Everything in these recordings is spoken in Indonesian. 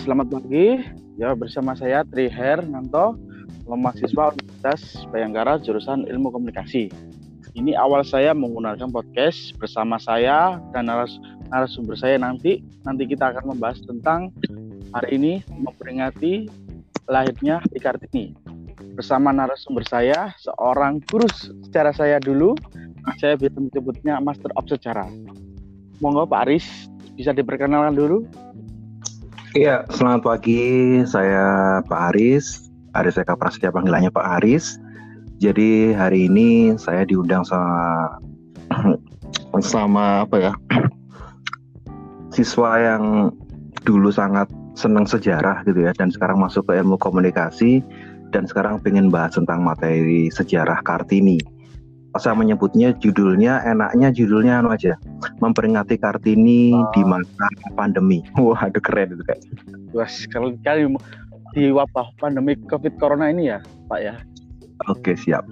selamat pagi. Ya, bersama saya Triher Nanto, mahasiswa Universitas Bayangkara jurusan Ilmu Komunikasi. Ini awal saya menggunakan podcast bersama saya dan naras narasumber saya nanti. Nanti kita akan membahas tentang hari ini memperingati lahirnya di Kartini. Bersama narasumber saya, seorang guru sejarah saya dulu, saya bisa menyebutnya Master of Sejarah. Monggo Pak Aris, bisa diperkenalkan dulu. Iya, selamat pagi. Saya Pak Aris. Aris Eka Prasetya panggilannya Pak Aris. Jadi hari ini saya diundang sama sama apa ya? siswa yang dulu sangat senang sejarah gitu ya dan sekarang masuk ke ilmu komunikasi dan sekarang pengen bahas tentang materi sejarah Kartini saya menyebutnya judulnya enaknya judulnya anu aja memperingati Kartini oh. di masa pandemi. Wah, aduh keren itu kayak. Wah, sekali kali di wabah pandemi Covid Corona ini ya, Pak ya. Oke, siap.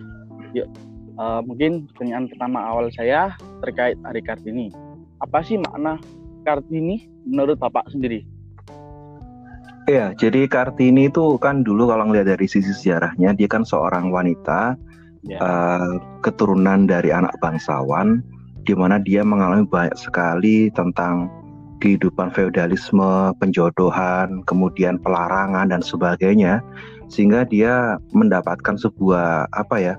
Yuk, uh, mungkin dengan pertama awal saya terkait Hari Kartini. Apa sih makna Kartini menurut Bapak sendiri? Iya, jadi Kartini itu kan dulu kalau ngelihat dari sisi sejarahnya dia kan seorang wanita yeah. Ya. uh, keturunan dari anak bangsawan di mana dia mengalami banyak sekali tentang kehidupan feodalisme, penjodohan, kemudian pelarangan dan sebagainya sehingga dia mendapatkan sebuah apa ya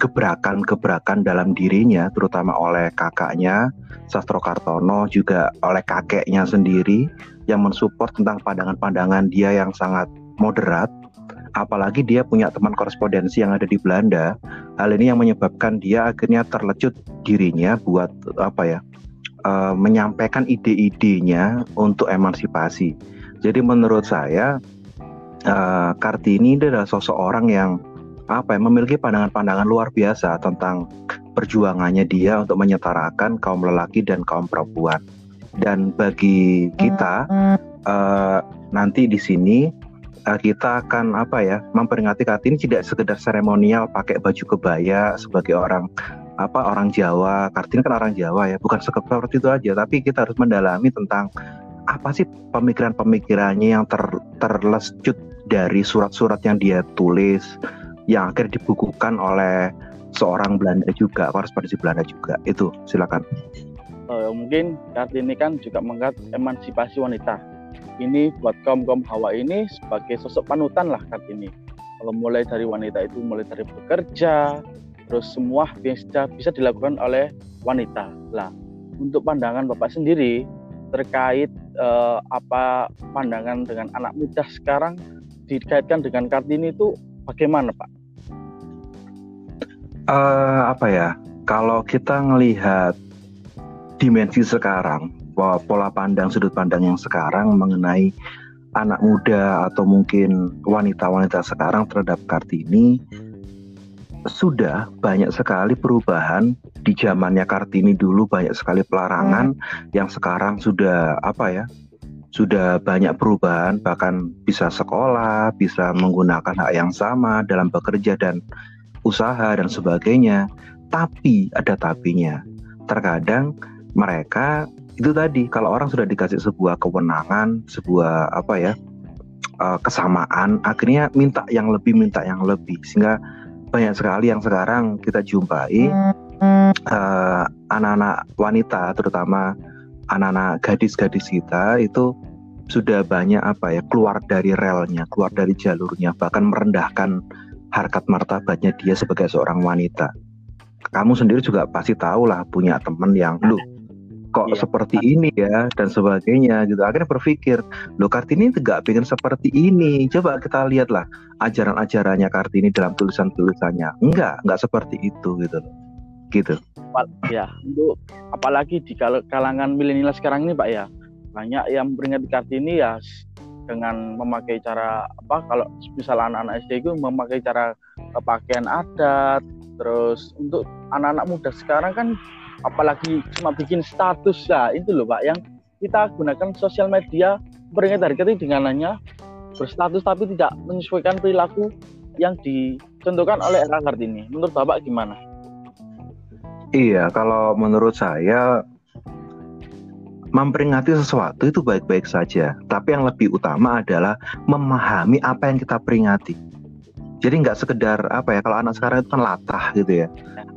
gebrakan-gebrakan dalam dirinya terutama oleh kakaknya Sastro Kartono juga oleh kakeknya sendiri yang mensupport tentang pandangan-pandangan dia yang sangat moderat apalagi dia punya teman korespondensi yang ada di Belanda. Hal ini yang menyebabkan dia akhirnya terlecut dirinya buat apa ya uh, menyampaikan ide-idenya untuk emansipasi. Jadi menurut saya uh, Kartini adalah sosok orang yang apa ya memiliki pandangan-pandangan luar biasa tentang perjuangannya dia untuk menyetarakan kaum lelaki dan kaum perempuan. Dan bagi kita uh, nanti di sini uh, kita akan apa ya memperingati Kartini tidak sekedar seremonial pakai baju kebaya sebagai orang apa orang Jawa. Kartini kan orang Jawa ya bukan seperti itu aja. Tapi kita harus mendalami tentang apa sih pemikiran-pemikirannya yang ter, terlescut dari surat-surat yang dia tulis yang akhirnya dibukukan oleh seorang Belanda juga korespondensi Belanda juga. Itu silakan. Uh, mungkin Kartini kan juga mengangkat emansipasi wanita ini buat kaum kaum hawa ini sebagai sosok panutan lah kartini kalau mulai dari wanita itu mulai dari bekerja terus semua bisa bisa dilakukan oleh wanita. Lah untuk pandangan bapak sendiri terkait eh, apa pandangan dengan anak muda sekarang dikaitkan dengan kartini itu bagaimana pak? Uh, apa ya? Kalau kita melihat dimensi sekarang pola pandang sudut pandang yang sekarang mengenai anak muda atau mungkin wanita-wanita sekarang terhadap Kartini sudah banyak sekali perubahan di zamannya Kartini dulu banyak sekali pelarangan hmm. yang sekarang sudah apa ya sudah banyak perubahan bahkan bisa sekolah bisa menggunakan hak yang sama dalam bekerja dan usaha dan sebagainya tapi ada tapinya terkadang mereka itu tadi kalau orang sudah dikasih sebuah kewenangan sebuah apa ya uh, kesamaan akhirnya minta yang lebih minta yang lebih. Sehingga banyak sekali yang sekarang kita jumpai uh, anak-anak wanita terutama anak-anak gadis-gadis kita itu sudah banyak apa ya keluar dari relnya keluar dari jalurnya bahkan merendahkan harkat martabatnya dia sebagai seorang wanita. Kamu sendiri juga pasti tahu lah punya temen yang lu kok iya. seperti ini ya dan sebagainya gitu. Akhirnya berpikir lo Kartini tidak pengen seperti ini. Coba kita lihatlah ajaran-ajarannya Kartini dalam tulisan-tulisannya. Enggak enggak seperti itu gitu gitu. Ya untuk apalagi di kalangan milenial sekarang ini Pak ya. Banyak yang memperingati Kartini ya dengan memakai cara apa kalau misalnya anak-anak SD itu memakai cara pakaian adat terus untuk anak-anak muda sekarang kan apalagi cuma bikin status ya itu loh pak yang kita gunakan sosial media peringatan hari Kartini dengan hanya berstatus tapi tidak menyesuaikan perilaku yang ditentukan oleh era Kartini. Menurut Bapak gimana? Iya, kalau menurut saya memperingati sesuatu itu baik-baik saja, tapi yang lebih utama adalah memahami apa yang kita peringati. Jadi nggak sekedar apa ya, kalau anak sekarang itu kan latah gitu ya.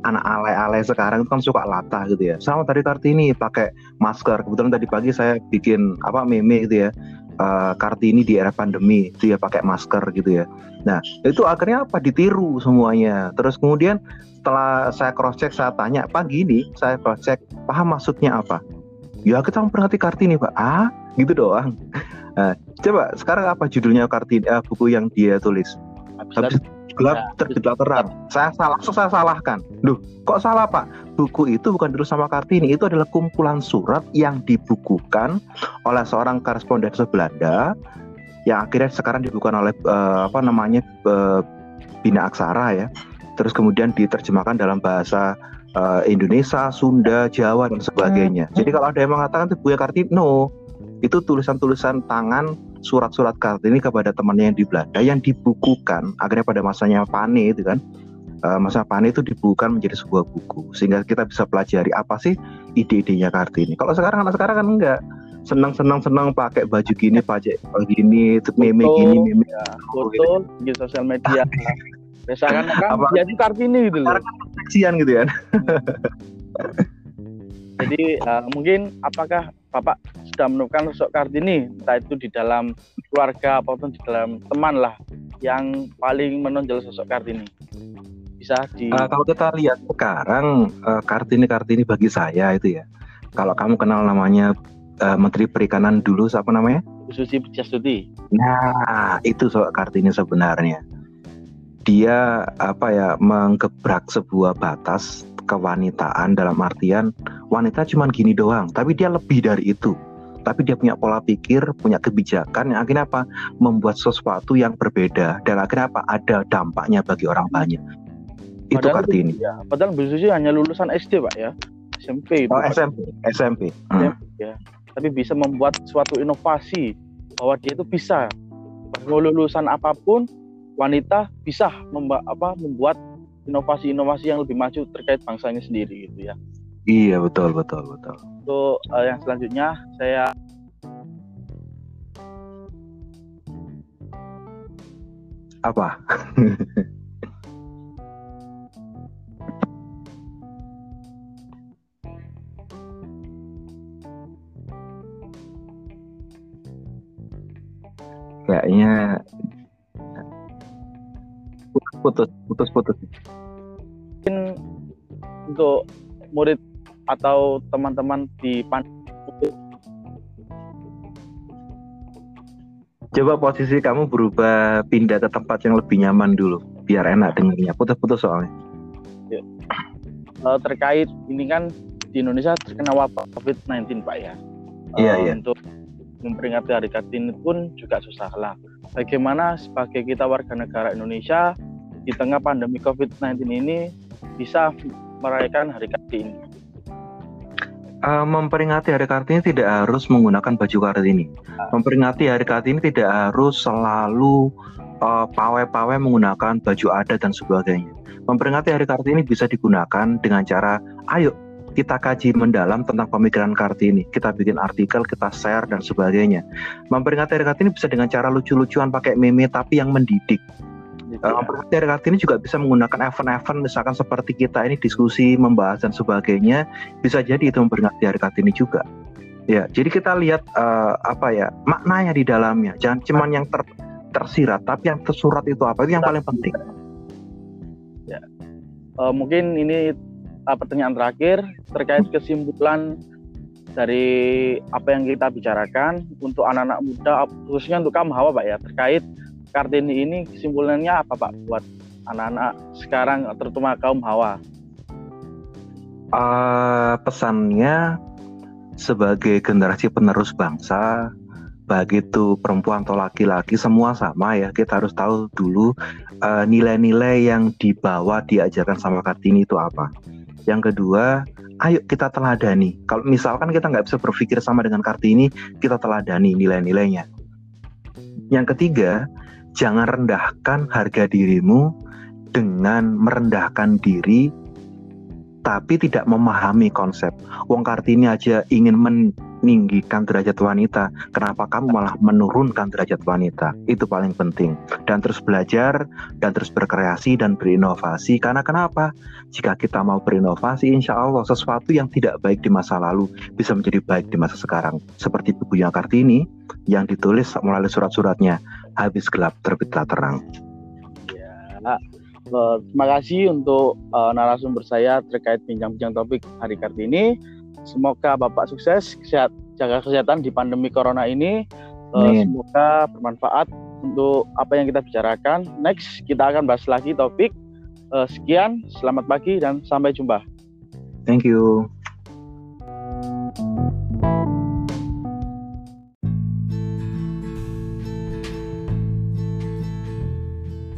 Anak alay-alay sekarang itu kan suka latah gitu ya. Sama tadi Kartini pakai masker. Kebetulan tadi pagi saya bikin apa meme gitu ya. Uh, Kartini di era pandemi dia pakai masker gitu ya. Nah itu akhirnya apa ditiru semuanya. Terus kemudian setelah saya cross check saya tanya pagi ini saya cross check paham maksudnya apa? ya kita memperingati Kartini pak ah gitu doang nah, coba sekarang apa judulnya Kartini uh, buku yang dia tulis habis gelap ya, terbitlah terang saya salah langsung saya salahkan. Duh, kok salah pak? Buku itu bukan ditulis sama Kartini itu adalah kumpulan surat yang dibukukan oleh seorang koresponden Belanda yang akhirnya sekarang dibukukan oleh uh, apa namanya uh, Bina Aksara ya. Terus kemudian diterjemahkan dalam bahasa uh, Indonesia, Sunda, Jawa dan sebagainya. Hmm. Jadi kalau ada yang mengatakan itu Buya Kartini, no, itu tulisan-tulisan tangan surat-surat Kartini kepada temannya yang di Belanda yang dibukukan akhirnya pada masanya Pane itu kan uh, masa Pane itu dibukukan menjadi sebuah buku sehingga kita bisa pelajari apa sih ide-idenya Kartini. Kalau sekarang anak sekarang kan enggak senang-senang senang pakai baju gini, pakai gini, meme gini, meme ya, foto di sosial media. Misalkan kan jadi Kartini gitu loh. Kasihan gitu ya. Jadi uh, mungkin apakah Bapak sudah menemukan sosok Kartini entah itu di dalam keluarga ataupun di dalam teman lah yang paling menonjol sosok Kartini? Bisa di uh, kalau kita lihat sekarang uh, Kartini Kartini bagi saya itu ya. Kalau kamu kenal namanya uh, Menteri Perikanan dulu siapa namanya? Susi Pujastuti. Nah, itu sosok Kartini sebenarnya dia apa ya menggebrak sebuah batas kewanitaan dalam artian wanita cuma gini doang, tapi dia lebih dari itu. Tapi dia punya pola pikir, punya kebijakan yang akhirnya apa? Membuat sesuatu yang berbeda dan akhirnya apa? Ada dampaknya bagi orang banyak. Itu padahal Kartini. Ya, padahal Bu Susi hanya lulusan SD, Pak ya. SMP itu. Oh, SMP, SMP. Hmm. Ya. Tapi bisa membuat suatu inovasi bahwa dia itu bisa mau lulusan apa pun wanita bisa memba apa membuat inovasi-inovasi yang lebih maju terkait bangsanya sendiri gitu ya. Iya betul betul betul. Untuk uh, yang selanjutnya saya apa? Kayaknya putus putus putus mungkin untuk murid atau teman-teman di pan coba posisi kamu berubah pindah ke tempat yang lebih nyaman dulu biar enak dengarnya. Putus-putus soalnya. Ya. uh, terkait ini kan di Indonesia terkena wabah COVID-19 pak ya? Iya uh, iya. untuk memperingati hari Kartini pun juga susah lah. Bagaimana sebagai kita warga negara Indonesia di tengah pandemi COVID-19 ini bisa merayakan Hari Kartini? Uh, memperingati Hari Kartini tidak harus menggunakan baju Kartini. Memperingati Hari Kartini tidak harus selalu uh, pawai-pawai menggunakan baju adat dan sebagainya. Memperingati Hari Kartini bisa digunakan dengan cara, ayo kita kaji mendalam tentang pemikiran Kartini. Kita bikin artikel, kita share dan sebagainya. Memperingati Hari Kartini bisa dengan cara lucu-lucuan pakai meme tapi yang mendidik gitu ya. Ini juga bisa menggunakan event-event misalkan seperti kita ini diskusi, membahas dan sebagainya, bisa jadi itu memperingati hari Kartini juga. Ya, jadi kita lihat uh, apa ya maknanya di dalamnya. Jangan cuman yang ter, tersirat, tapi yang tersurat itu apa itu yang paling penting. Ya, uh, mungkin ini uh, pertanyaan terakhir terkait kesimpulan dari apa yang kita bicarakan untuk anak-anak muda khususnya untuk kamu Hawa Pak ya terkait Kartini ini kesimpulannya apa Pak buat anak-anak sekarang terutama kaum hawa? Uh, pesannya sebagai generasi penerus bangsa, baik itu perempuan atau laki-laki semua sama ya. Kita harus tahu dulu eh, nilai-nilai yang dibawa diajarkan sama Kartini itu apa. Yang kedua, ayo kita teladani. Kalau misalkan kita nggak bisa berpikir sama dengan Kartini, kita teladani nilai-nilainya. Yang ketiga, jangan rendahkan harga dirimu dengan merendahkan diri tapi tidak memahami konsep. Wong Kartini aja ingin men meninggikan derajat wanita. Kenapa kamu malah menurunkan derajat wanita? Itu paling penting. Dan terus belajar, dan terus berkreasi dan berinovasi. Karena kenapa? Jika kita mau berinovasi, insya Allah sesuatu yang tidak baik di masa lalu bisa menjadi baik di masa sekarang. Seperti buku yang Kartini yang ditulis melalui surat-suratnya. Habis gelap terbitlah terang. Ya, uh, terima kasih untuk uh, narasumber saya terkait bincang-bincang topik hari Kartini. Semoga Bapak sukses sehat, jaga kesehatan di pandemi corona ini. Uh, semoga bermanfaat untuk apa yang kita bicarakan. Next kita akan bahas lagi topik. Uh, sekian, selamat pagi dan sampai jumpa. Thank you.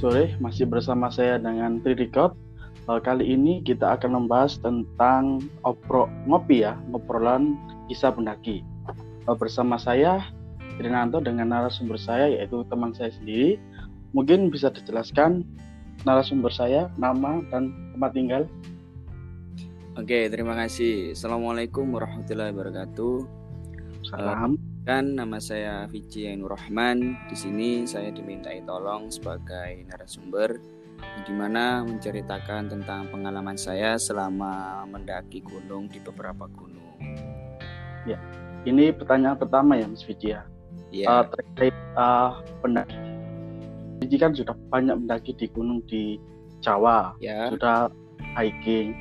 Sore, masih bersama saya dengan Tridikot. Uh, kali ini kita akan membahas tentang opro ngopi ya, ngobrolan kisah pendaki. Uh, bersama saya Trinanto dengan narasumber saya yaitu teman saya sendiri. Mungkin bisa dijelaskan narasumber saya, nama dan tempat tinggal. Oke, terima kasih. Assalamualaikum warahmatullahi wabarakatuh. Salam. Uh, kan nama saya Vici Ainur Rahman. Di sini saya dimintai tolong sebagai narasumber di mana menceritakan tentang pengalaman saya selama mendaki gunung di beberapa gunung. Ya, ini pertanyaan pertama ya Mas Vici ya. Ya. Uh, terkait uh, pendaki. Vici kan sudah banyak mendaki di gunung di Jawa, ya. sudah hiking.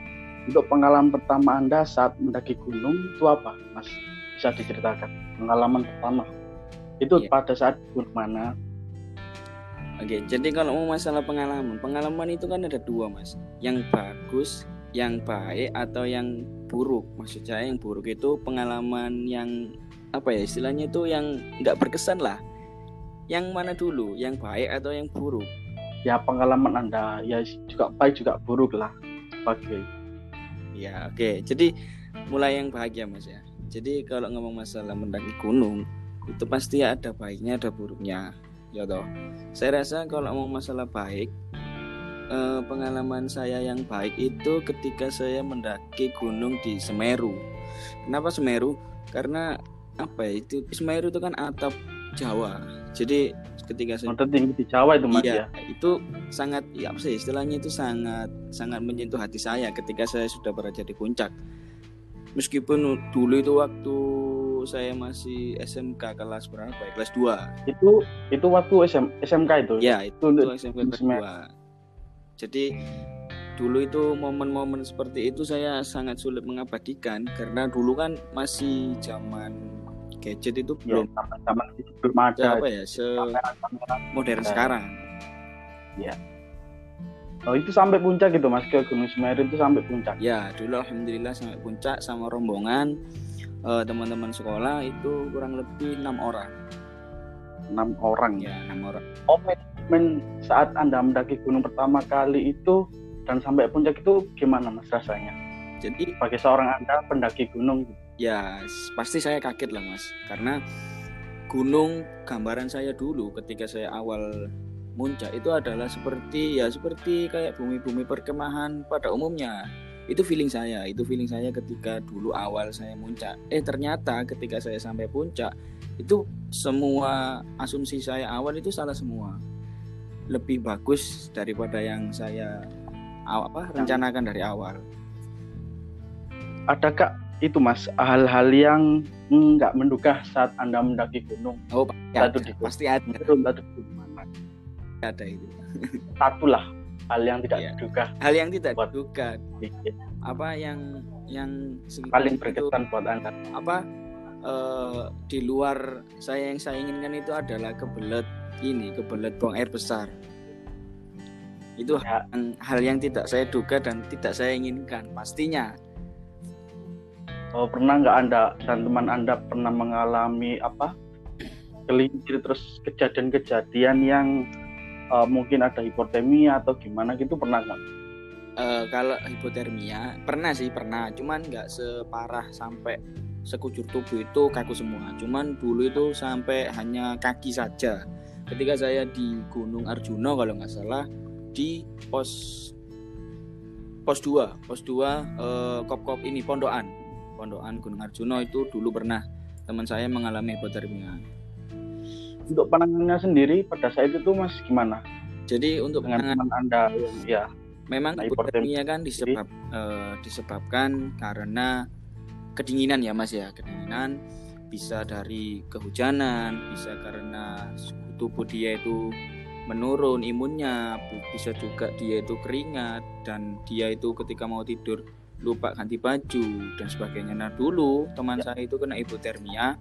Untuk pengalaman pertama Anda saat mendaki gunung itu apa, Mas? Bisa diceritakan pengalaman pertama. Itu ya. pada saat gunung mana? Oke, jadi kalau mau masalah pengalaman, pengalaman itu kan ada dua mas, yang bagus, yang baik atau yang buruk. Maksud saya yang buruk itu pengalaman yang apa ya istilahnya itu yang nggak berkesan lah. Yang mana dulu, yang baik atau yang buruk? Ya pengalaman anda ya juga baik juga buruk lah sebagai. Ya oke, okay. jadi mulai yang bahagia mas ya. Jadi kalau ngomong masalah mendaki gunung itu pasti ada baiknya ada buruknya ya toh. Saya rasa kalau mau masalah baik eh, pengalaman saya yang baik itu ketika saya mendaki gunung di Semeru. Kenapa Semeru? Karena apa ya itu Semeru itu kan atap Jawa. Jadi ketika saya Mantap tinggi di Jawa itu mas iya, ya? itu sangat ya apa sih istilahnya itu sangat sangat menyentuh hati saya ketika saya sudah berada di puncak meskipun dulu itu waktu saya masih SMK kelas berapa ya? Kelas 2. Itu itu waktu SM, SMK itu. Ya, itu, itu SMK kelas 2. Jadi dulu itu momen-momen seperti itu saya sangat sulit mengabadikan karena dulu kan masih zaman gadget itu ya, belum zaman belum ada apa ya se modern ya. sekarang. Ya. Oh itu sampai puncak gitu mas ke Gunung Semeru itu sampai puncak? Ya dulu alhamdulillah sampai puncak sama rombongan uh, teman-teman sekolah itu kurang lebih enam orang. Enam orang? Ya enam orang. Oh men saat anda mendaki gunung pertama kali itu dan sampai puncak itu gimana mas rasanya? Jadi bagi seorang anda pendaki gunung ya pasti saya kaget lah mas. Karena gunung gambaran saya dulu ketika saya awal muncak itu adalah seperti ya seperti kayak bumi-bumi perkemahan pada umumnya. Itu feeling saya itu feeling saya ketika dulu awal saya muncak. Eh ternyata ketika saya sampai puncak itu semua asumsi saya awal itu salah semua. Lebih bagus daripada yang saya apa rencanakan dari awal. Adakah itu mas hal-hal yang nggak menduga saat anda mendaki gunung? Oh pasti ada, pasti ada ada itu. Satu lah hal yang tidak iya. diduga. Hal yang tidak buat diduga. Apa yang yang paling berkesan buat anda. apa uh, di luar saya yang saya inginkan itu adalah kebelet ini kebelet buang air besar. Itu ya. hal, hal yang tidak saya duga dan tidak saya inginkan pastinya. Oh, pernah nggak anda dan teman anda pernah mengalami apa kelinci terus kejadian-kejadian yang uh, mungkin ada hipotermia atau gimana gitu pernah nggak? Uh, kalau hipotermia pernah sih pernah, cuman nggak separah sampai sekujur tubuh itu kaku semua. Cuman dulu itu sampai hanya kaki saja. Ketika saya di Gunung Arjuna kalau nggak salah di pos pos 2 pos 2 uh, kop kop ini pondokan pondokan Gunung Arjuna itu dulu pernah teman saya mengalami hipotermia. Untuk penanganannya sendiri pada saat itu mas gimana? Jadi untuk dengan teman anda ya memang hipotermia kan disebab uh, disebabkan karena kedinginan ya mas ya kedinginan bisa dari kehujanan bisa karena tubuh dia itu menurun imunnya bisa juga dia itu keringat dan dia itu ketika mau tidur lupa ganti baju dan sebagainya nah dulu teman ya. saya itu kena hipotermia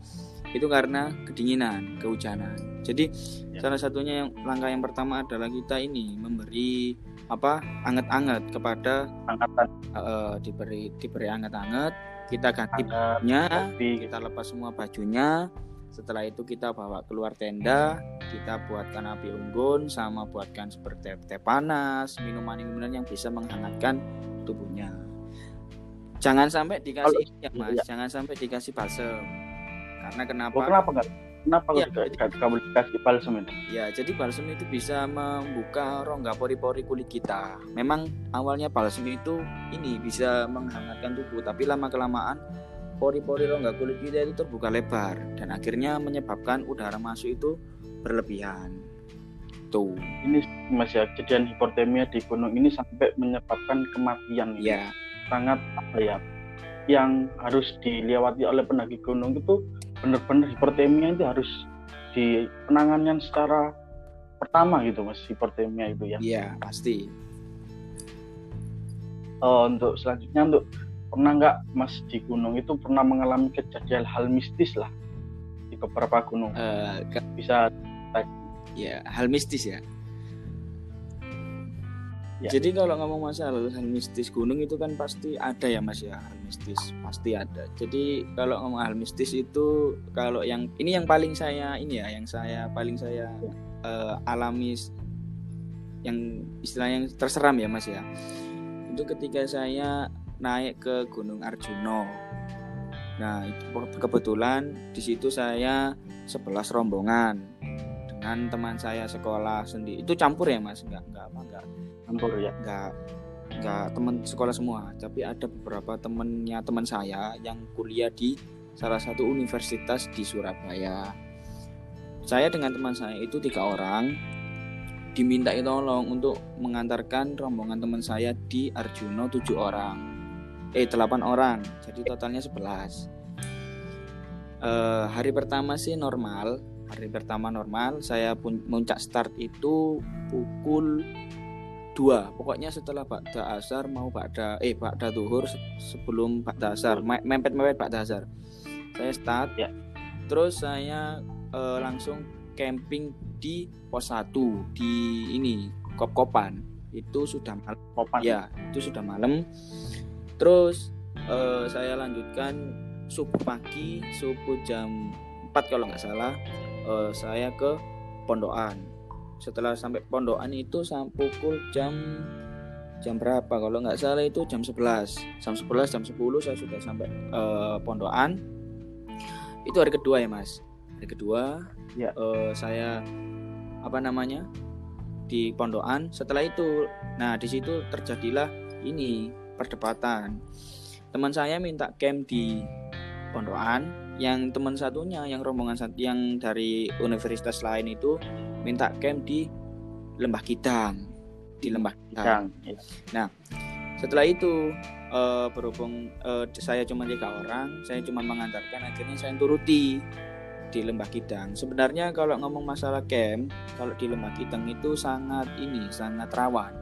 itu karena kedinginan kehujanan. Jadi ya. salah satunya yang langkah yang pertama adalah kita ini memberi apa anget-anget kepada angkatan. Uh, diberi diberi anget-anget kita ganti bajunya kita lepas semua bajunya. Setelah itu kita bawa keluar tenda kita buatkan api unggun sama buatkan seperti teh panas minuman-minuman yang bisa menghangatkan tubuhnya. Jangan sampai dikasih ya mas iya. jangan sampai dikasih balsem karena kenapa oh, kenapa enggak Kenapa ya, kamu dikasih balsam itu? Ya, jadi balsam itu bisa membuka rongga pori-pori kulit kita. Memang awalnya balsam itu ini bisa menghangatkan tubuh, tapi lama kelamaan pori-pori rongga kulit kita itu terbuka lebar dan akhirnya menyebabkan udara masuk itu berlebihan. Tuh. Ini Mas ya, kejadian hipotermia di gunung ini sampai menyebabkan kematian. Ya. Sangat apa ya? Yang harus dilewati oleh pendaki gunung itu benar-benar hipertemia itu harus di penanganan secara pertama gitu mas hipertemia itu ya. Iya pasti. Uh, untuk selanjutnya untuk pernah nggak mas di gunung itu pernah mengalami kejadian hal mistis lah di beberapa gunung? Uh, ke... bisa ya hal mistis ya Ya. Jadi kalau ngomong masalah hal mistis gunung itu kan pasti ada ya Mas ya hal mistis pasti ada. Jadi kalau ngomong hal mistis itu kalau yang ini yang paling saya ini ya yang saya paling saya ya. uh, alami yang istilah yang terseram ya Mas ya. Itu ketika saya naik ke Gunung Arjuno. Nah, itu kebetulan di situ saya sebelas rombongan dengan teman saya sekolah sendiri. Itu campur ya Mas? Enggak, enggak apa enggak campur ya. nggak nggak teman sekolah semua. Tapi ada beberapa temennya teman saya yang kuliah di salah satu universitas di Surabaya. Saya dengan teman saya itu tiga orang diminta tolong untuk mengantarkan rombongan teman saya di Arjuno tujuh orang. Eh delapan orang. Jadi totalnya sebelas. Eh, hari pertama sih normal hari pertama normal saya pun muncak start itu pukul dua. Pokoknya setelah Ba'da Asar mau Ba'da eh Ba'da Duhur sebelum Ba'da Asar mepet-mepet Ba'da Asar saya start ya. terus saya uh, langsung camping di pos 1 di ini Kop-Kopan. Itu sudah malam. Kopan. ya itu sudah malam. Terus uh, saya lanjutkan subuh pagi subuh jam 4 kalau nggak salah uh, saya ke Pondokan. Setelah sampai pondokan itu sampai pukul jam jam berapa? Kalau nggak salah itu jam 11 jam 11 jam 10 saya sudah sampai uh, pondokan. Itu hari kedua ya mas? Hari kedua ya. uh, saya apa namanya di pondokan. Setelah itu nah di situ terjadilah ini perdebatan. Teman saya minta camp di pondokan yang teman satunya yang rombongan yang dari universitas lain itu minta camp di Lembah Kidang di Lembah Kidang. Ya. Nah setelah itu uh, berhubung uh, saya cuma tiga orang saya cuma mengantarkan akhirnya saya turuti di Lembah Kidang. Sebenarnya kalau ngomong masalah camp, kalau di Lembah Kidang itu sangat ini sangat rawan.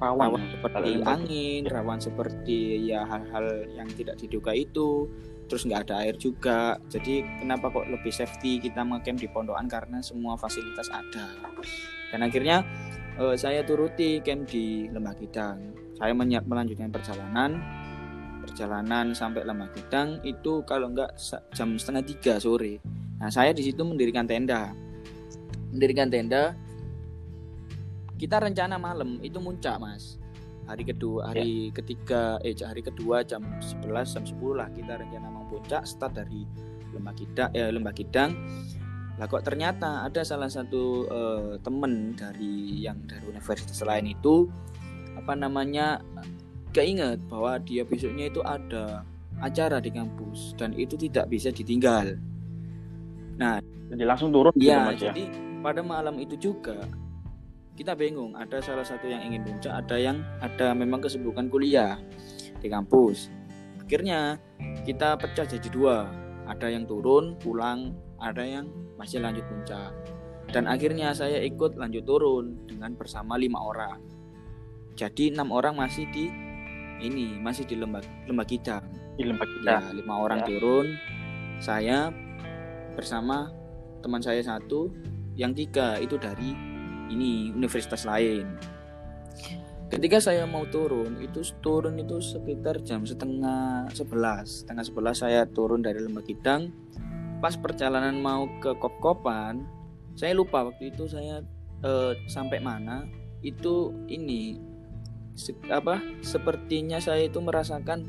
Rawan, rawan seperti angin, rawan seperti ya hal-hal yang tidak diduga itu terus nggak ada air juga. Jadi kenapa kok lebih safety kita ngecamp di pondokan? Karena semua fasilitas ada. Dan akhirnya uh, saya turuti camp di Lembah Kidang saya melanjutkan perjalanan. Perjalanan sampai Lembah Kidang itu kalau nggak jam setengah tiga sore. Nah saya di situ mendirikan tenda. Mendirikan tenda. Kita rencana malam itu muncak mas hari kedua hari ya. ketiga eh hari kedua jam 11 jam 10 lah kita rencana mau puncak start dari lembah kidang eh, lembah kidang lah kok ternyata ada salah satu eh, temen dari yang dari universitas lain itu apa namanya keinget bahwa dia besoknya itu ada acara di kampus dan itu tidak bisa ditinggal. Nah, jadi langsung turun gitu, ya, ya. Jadi pada malam itu juga kita bingung. Ada salah satu yang ingin puncak, ada yang ada memang kesibukan kuliah di kampus. Akhirnya kita pecah jadi dua. Ada yang turun pulang, ada yang masih lanjut puncak. Dan akhirnya saya ikut lanjut turun dengan bersama lima orang. Jadi enam orang masih di ini masih di lembah lembah kidang. Di lembah kidang. Ya, lima orang ya. turun. Saya bersama teman saya satu, yang tiga itu dari ini universitas lain. Ketika saya mau turun, itu turun itu sekitar jam setengah sebelas, setengah sebelas saya turun dari Lembah Kidang. Pas perjalanan mau ke Kop-Kopan, saya lupa waktu itu saya eh, sampai mana. Itu ini se apa? Sepertinya saya itu merasakan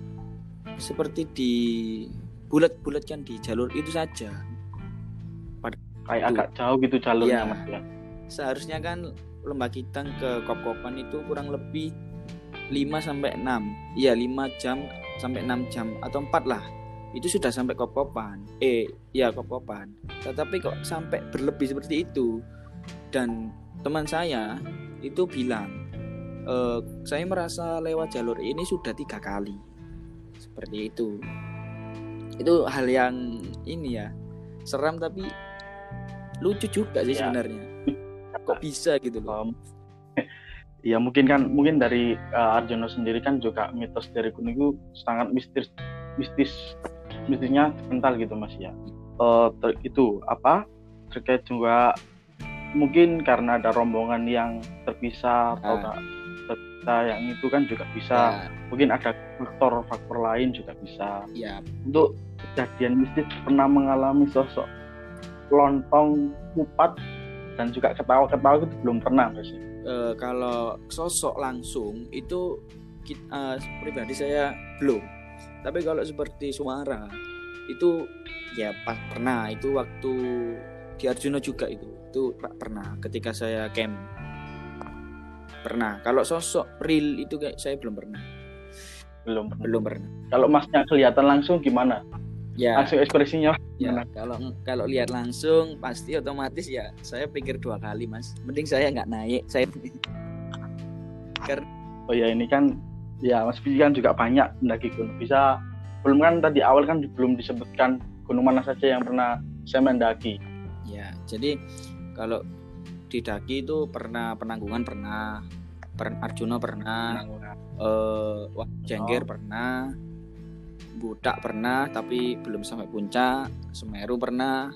seperti di bulat-bulatkan di jalur itu saja kayak agak jauh gitu jalurnya ya. mas ya seharusnya kan lembah kitang ke Kopkopan itu kurang lebih 5 sampai 6 iya 5 jam sampai 6 jam atau 4 lah. Itu sudah sampai Kopkopan. Eh ya Kopkopan. Tetapi kok sampai berlebih seperti itu? Dan teman saya itu bilang e, saya merasa lewat jalur ini sudah tiga kali. Seperti itu. Itu hal yang ini ya seram tapi lucu juga sih ya. sebenarnya kok bisa gitu loh um, ya mungkin kan mungkin dari uh, Arjono sendiri kan juga mitos dari gunung itu sangat mistis mistis mistisnya kental gitu mas ya uh, ter, itu apa terkait juga mungkin karena ada rombongan yang terpisah atau ah. terpisah yang itu kan juga bisa ya. mungkin ada faktor-faktor lain juga bisa ya. untuk kejadian mistis pernah mengalami sosok lontong kupat dan juga ketawa-ketawa itu belum pernah mas. Uh, kalau sosok langsung itu uh, pribadi saya belum. Tapi kalau seperti suara itu ya pas pernah. Itu waktu di Arjuna juga itu itu pernah ketika saya camp. Pernah. Kalau sosok real itu kayak saya belum pernah. Belum pernah. belum pernah. Kalau masnya kelihatan langsung gimana ya. Langsung ekspresinya. Ya kalau kalau lihat langsung pasti otomatis ya saya pikir dua kali mas. Mending saya nggak naik saya karena oh ya ini kan ya mas Bibi kan juga banyak mendaki gunung. Bisa belum kan tadi awal kan belum disebutkan gunung mana saja yang pernah saya mendaki. Ya jadi kalau di daki itu pernah penanggungan pernah per Arjuna pernah eh uh, Jengger oh. pernah Budak pernah tapi belum sampai puncak. Semeru pernah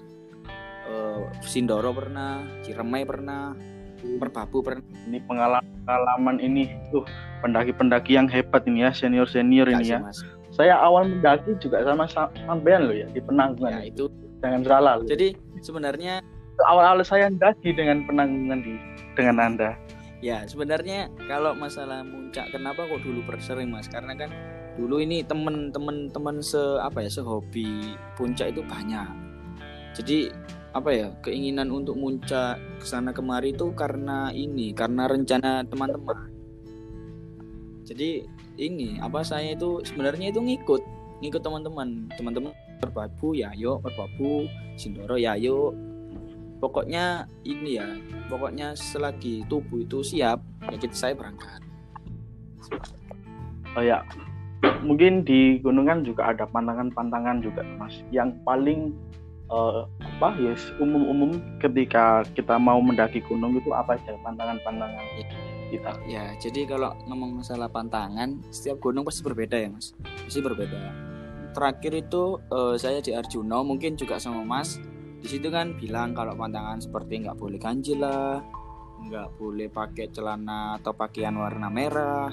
uh, Sindoro pernah Ciremai pernah Merbabu pernah. Ini pengalaman ini tuh pendaki-pendaki yang hebat ini ya senior senior ini ya. Mas. saya awal mendaki juga sama sampean loh ya di penanggungan ya, itu. Jangan salah loh. jadi sebenarnya awal-awal saya mendaki dengan penanggungan di dengan anda. Ya sebenarnya kalau masalah muncak kenapa kok dulu bersering mas? Karena kan dulu ini temen-temen teman se apa ya sehobi puncak itu banyak. Jadi apa ya keinginan untuk muncak ke sana kemari itu karena ini karena rencana teman-teman. Jadi ini apa saya itu sebenarnya itu ngikut ngikut teman-teman. Teman-teman berbabu ya yuk berbabu sindoro ya yuk pokoknya ini ya pokoknya selagi tubuh itu siap ya kita saya berangkat. Oh ya mungkin di gunungan juga ada pantangan-pantangan juga mas. Yang paling uh, apa ya yes, umum-umum ketika kita mau mendaki gunung itu apa aja pantangan-pantangan kita? Ya jadi kalau ngomong masalah pantangan setiap gunung pasti berbeda ya mas. Pasti berbeda. Terakhir itu uh, saya di Arjuna mungkin juga sama mas. Di situ kan bilang kalau pantangan seperti nggak boleh ganjil lah nggak boleh pakai celana atau pakaian warna merah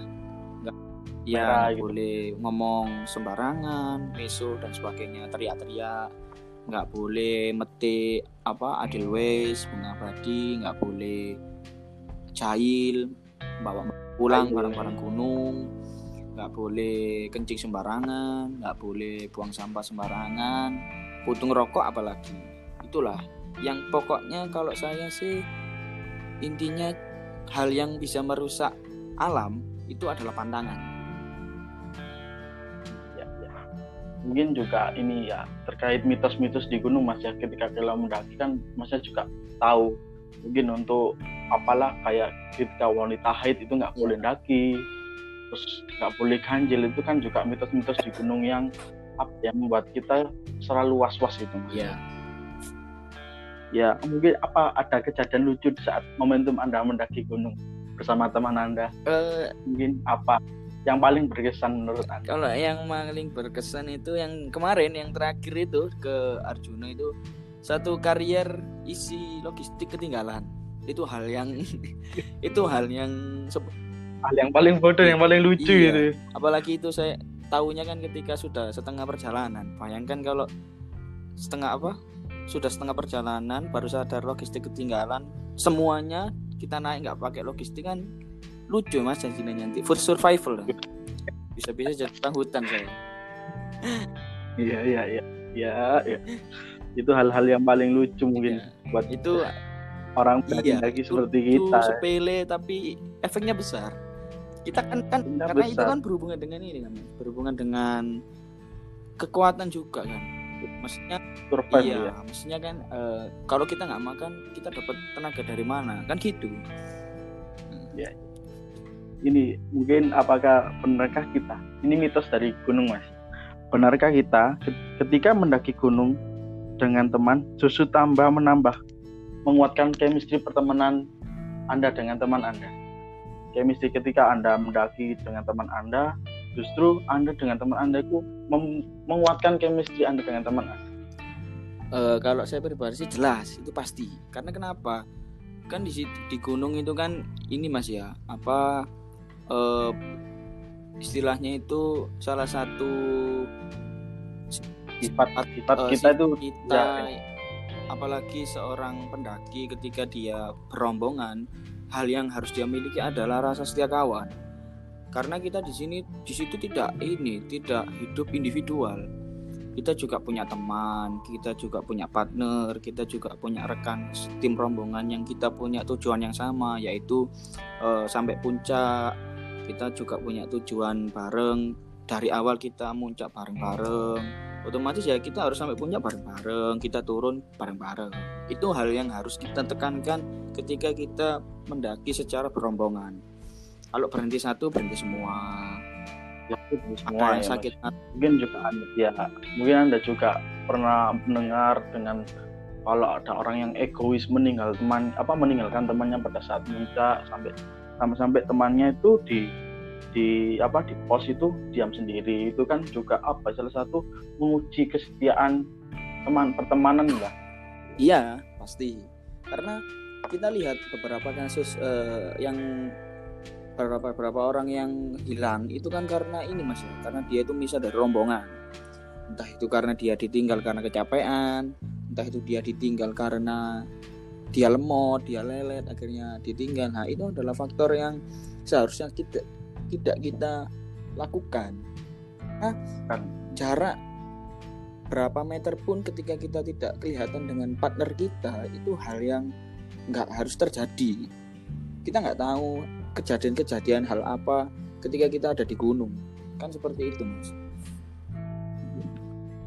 ya gitu. boleh ngomong sembarangan meso dan sebagainya teriak-teriak. Nggak boleh metik apa Adelweiss bunga abadi nggak boleh jahil bawa pulang barang-barang gunung. Nggak boleh kencing sembarangan nggak boleh buang sampah sembarangan. Putung rokok apalagi. Itulah yang pokoknya kalau saya sih intinya hal yang bisa merusak alam itu adalah pantangan mungkin juga ini ya terkait mitos-mitos di gunung mas ya. Ketika kita mendaki kan masnya juga tahu. Mungkin untuk apalah kayak ketika wanita haid itu nggak boleh iya. daki terus nggak boleh ganjil itu kan juga mitos-mitos di gunung yang apa yang membuat kita selalu was-was itu mas. Ya ya mungkin apa ada kejadian lucu saat momentum anda mendaki gunung bersama teman anda? Uh, mungkin apa yang paling berkesan menurut Anda? Kalau yang paling berkesan itu yang kemarin yang terakhir itu ke Arjuna itu satu karier isi logistik ketinggalan. Itu hal yang itu hal yang hal yang paling bodoh yang paling lucu iya. gitu. Apalagi itu saya tahunya kan ketika sudah setengah perjalanan. Bayangkan kalau setengah apa? Sudah setengah perjalanan baru sadar logistik ketinggalan. Semuanya kita naik nggak pakai logistik kan lucu mas janjinya nanti. For survival. Bisa-bisa jadi orang hutan saya. Iya iya iya. Iya ya. itu hal-hal yang paling lucu mungkin ya. buat itu orang iya, lagi seperti kita. sepele tapi efeknya besar. Kita kan kan karena besar. itu kan berhubungan dengan ini kan berhubungan dengan kekuatan juga kan. Maksudnya Survive, iya ya. maksudnya kan uh, kalau kita nggak makan kita dapat tenaga dari mana? Kan gitu. Ya ini mungkin apakah benarkah kita? Ini mitos dari gunung mas. Benarkah kita ketika mendaki gunung dengan teman justru tambah menambah menguatkan chemistry pertemanan anda dengan teman anda? Chemistry ketika anda mendaki dengan teman anda justru anda dengan teman anda itu menguatkan chemistry anda dengan teman anda. Uh, kalau saya pribadi sih jelas itu pasti. Karena kenapa? Kan di di gunung itu kan ini mas ya apa uh, istilahnya itu salah satu sifat sifat uh, kita itu kita ya. apalagi seorang pendaki ketika dia berombongan hal yang harus dia miliki adalah rasa setia kawan karena kita di sini di situ tidak ini tidak hidup individual kita juga punya teman kita juga punya partner kita juga punya rekan tim rombongan yang kita punya tujuan yang sama yaitu uh, sampai puncak kita juga punya tujuan bareng. Dari awal kita muncak bareng-bareng. Otomatis ya kita harus sampai puncak bareng-bareng. Kita turun bareng-bareng. Itu hal yang harus kita tekankan ketika kita mendaki secara berombongan. Kalau berhenti satu berhenti semua. Ya, semua ya, sakit? Mungkin juga anda, ya mungkin anda juga pernah mendengar dengan kalau ada orang yang egois meninggal teman apa meninggalkan temannya pada saat muncak sampai sampai-sampai temannya itu di di apa di pos itu diam sendiri. Itu kan juga apa salah satu menguji kesetiaan teman pertemanan enggak iya pasti. Karena kita lihat beberapa kasus uh, yang beberapa beberapa orang yang hilang itu kan karena ini mas ya karena dia itu misal dari rombongan. Entah itu karena dia ditinggal karena kecapean entah itu dia ditinggal karena dia lemot, dia lelet, akhirnya ditinggal. Nah, itu adalah faktor yang seharusnya tidak tidak kita lakukan. Nah, jarak berapa meter pun ketika kita tidak kelihatan dengan partner kita itu hal yang nggak harus terjadi. Kita nggak tahu kejadian-kejadian hal apa ketika kita ada di gunung. Kan seperti itu, Mas.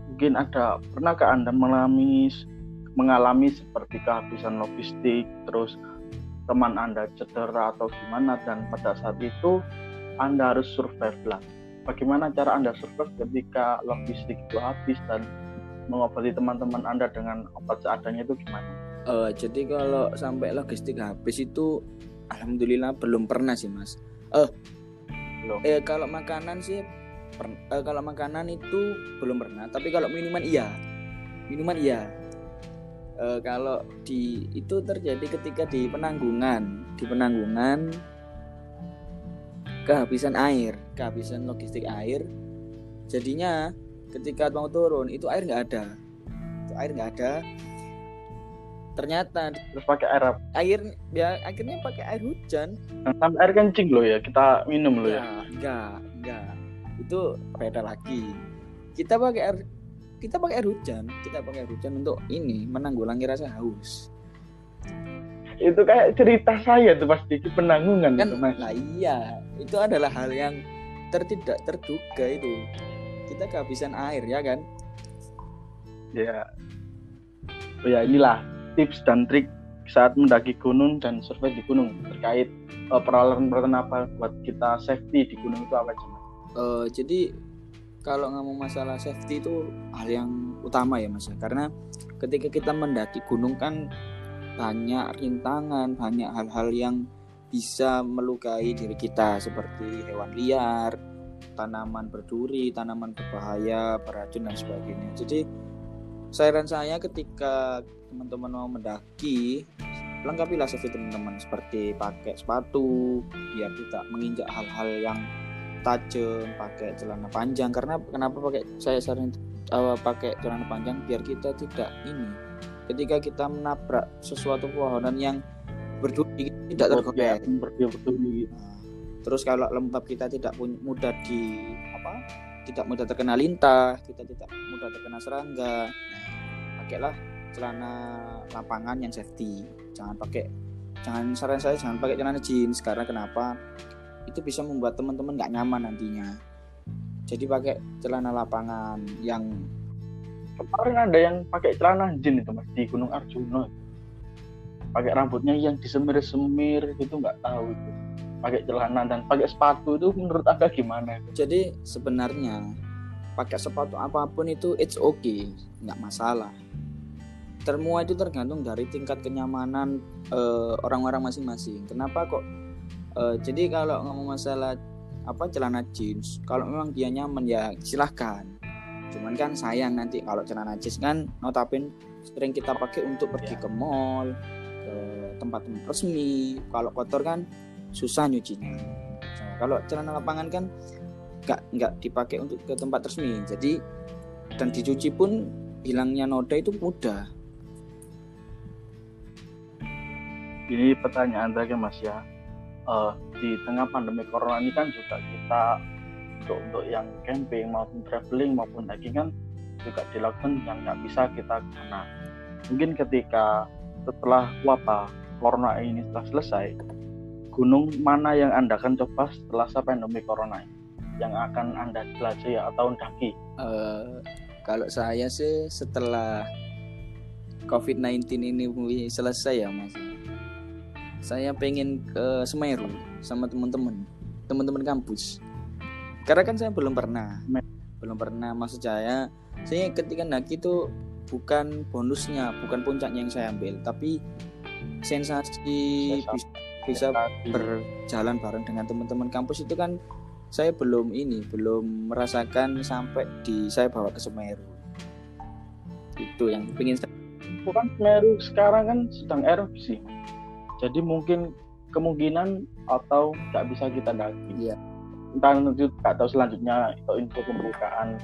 Mungkin ada pernahkah Anda mengalami mengalami seperti kehabisan logistik, terus teman Anda cedera atau gimana dan pada saat itu Anda harus survive lah. Bagaimana cara Anda survive ketika logistik itu habis dan mengobati teman-teman Anda dengan obat seadanya itu gimana? Uh, jadi kalau sampai logistik habis itu alhamdulillah belum pernah sih, Mas. Eh uh, eh kalau makanan sih per, uh, kalau makanan itu belum pernah, tapi kalau minuman iya. Minuman iya e, kalau di itu terjadi ketika di penanggungan. Di penanggungan kehabisan air. Kehabisan logistik air. Jadinya ketika mau turun itu air nggak ada. Itu air nggak ada. Ternyata terus pakai air apa? air ya akhirnya pakai air hujan. Sampai air kencing loh ya kita minum loh ya. Enggak enggak itu beda lagi. Kita pakai air kita pakai air hujan kita pakai air hujan untuk ini menanggulangi rasa haus. Itu kayak cerita saya tuh pasti di penanggungan kan itu, mas. nah iya itu adalah hal yang tertidak terduga itu. Kita kehabisan air ya kan? Ya. Oh ya inilah tips dan trik saat mendaki gunung dan survei di gunung terkait uh, peralatan-peralatan apa buat kita safety di gunung itu apa aja uh, jadi kalau ngomong masalah safety itu hal yang utama ya mas ya. karena ketika kita mendaki gunung kan banyak rintangan banyak hal-hal yang bisa melukai diri kita seperti hewan liar tanaman berduri tanaman berbahaya beracun dan sebagainya jadi saran saya ketika teman-teman mau mendaki lengkapilah safety teman-teman seperti pakai sepatu biar tidak menginjak hal-hal yang tajam pakai celana panjang. Karena kenapa pakai saya saran uh, pakai celana panjang? Biar kita tidak ini ketika kita menabrak sesuatu pohonan yang berduri tidak tergoyah berduri. Nah, terus kalau lembab kita tidak mudah di apa tidak mudah terkena lintah kita tidak mudah terkena serangga. Pakailah celana lapangan yang safety. Jangan pakai jangan saran saya jangan pakai celana jeans. Karena kenapa itu bisa membuat teman-teman nggak nyaman nantinya. Jadi pakai celana lapangan yang kemarin ada yang pakai celana jeans itu mas di Gunung Arjuna. Pakai rambutnya yang disemir-semir gitu nggak tahu itu. Pakai celana dan pakai sepatu itu menurut anda gimana jadi sebenarnya pakai sepatu apa pun itu it's okay nggak masalah. Semua itu tergantung dari tingkat kenyamanan uh, orang-orang masing-masing. Kenapa kok uh, jadi kalau ngomong masalah apa celana jeans kalau memang dia nyaman ya silahkan. Cuman kan sayang nanti kalau celana jeans kan notabene sering kita pakai untuk pergi ke mall ke tempat-tempat resmi. Kalau kotor kan susah nyucinya. Nah, kalau celana lapangan kan nggak nggak dipakai untuk ke tempat resmi. Jadi dan dicuci pun hilangnya noda itu mudah. Ini pertanyaan terakhir mas ya uh, di tengah pandemi corona ini kan juga kita untuk untuk yang camping maupun traveling maupun daging kan juga dilakukan yang nggak bisa kita kena. Mungkin ketika setelah wabah corona ini telah selesai gunung mana yang anda akan coba setelah pandemi corona ini? Yang akan anda jelajahi atau daki uh, kalau saya sih setelah COVID-19 ini selesai ya mas saya pengen ke Semeru sama teman-teman teman-teman kampus. Karena kan saya belum pernah belum pernah maksud saya saya ketika daki itu bukan bonusnya bukan puncaknya yang saya ambil tapi sensasi bisa, bisa berjalan bareng dengan teman-teman kampus itu kan saya belum ini belum merasakan sampai di saya bawa ke Semeru. Itu yang pengen bukan Semeru sekarang kan sedang erupsi jadi mungkin kemungkinan atau nggak bisa kita daki iya. entah nanti nggak tahu selanjutnya atau info pembukaan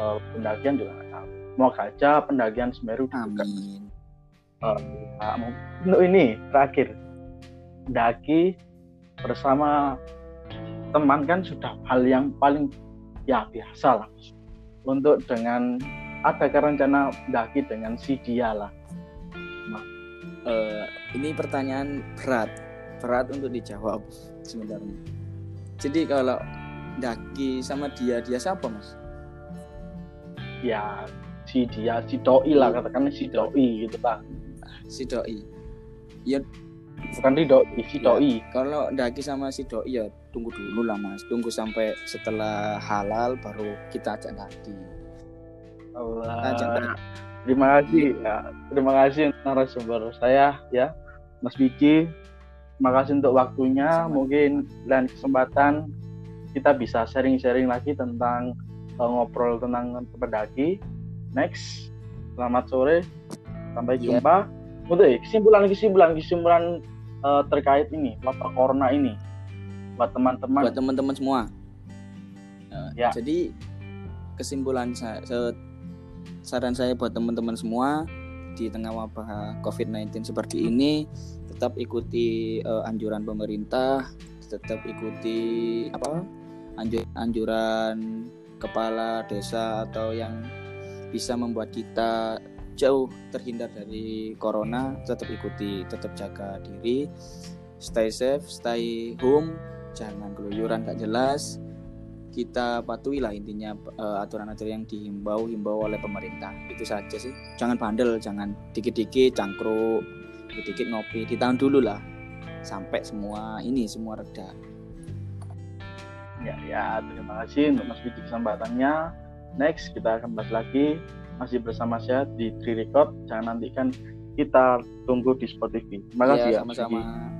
uh, pendakian juga nggak tahu. Mau saja pendakian Semeru Amin. Uh, untuk ini terakhir. Daki bersama teman kan sudah hal yang paling ya biasa lah. Untuk dengan ada rencana daki dengan si dia lah uh, ini pertanyaan berat. Berat untuk dijawab sebenarnya jadi kalau daki sama dia dia siapa mas? Ya si dia si doi lah katakan si doi gitu pak. Si doi. Ya. Bukan si doi si ya, doi. Kalau daki sama si doi ya tunggu dulu lah mas. Tunggu sampai setelah halal baru kita ajak daki. Allah. Ajak daki Terima kasih ya. Terima kasih narasumber saya ya, Mas Biji. Terima kasih untuk waktunya. Sama. Mungkin dan kesempatan kita bisa sharing-sharing lagi tentang uh, ngobrol tentang pendaki. Next, selamat sore, sampai yeah. jumpa. Untuk kesimpulan kesimpulan kesimpulan uh, terkait ini wabah corona ini buat teman-teman. Buat teman-teman semua. Uh, ya. Jadi kesimpulan saya saran saya buat teman-teman semua di tengah wabah COVID-19 seperti ini tetap ikuti uh, anjuran pemerintah, tetap ikuti apa? Anjur, anjuran kepala desa atau yang bisa membuat kita jauh terhindar dari corona, tetap ikuti, tetap jaga diri, stay safe, stay home, jangan keluyuran gak jelas, kita patuhi lah intinya uh, aturan-aturan yang dihimbau himbau oleh pemerintah. Itu saja sih. Jangan bandel jangan dikit-dikit cangkruk dikit-dikit ngopi. Ditahan dulu lah. Sampai semua ini semua reda. Ya ya terima kasih untuk Mas Bidi kesempatannya. Next kita akan bahas lagi. Masih bersama saya di Tri Record. Jangan nantikan kita tunggu di Spotify. Terima kasih ya, sama-sama. Ya,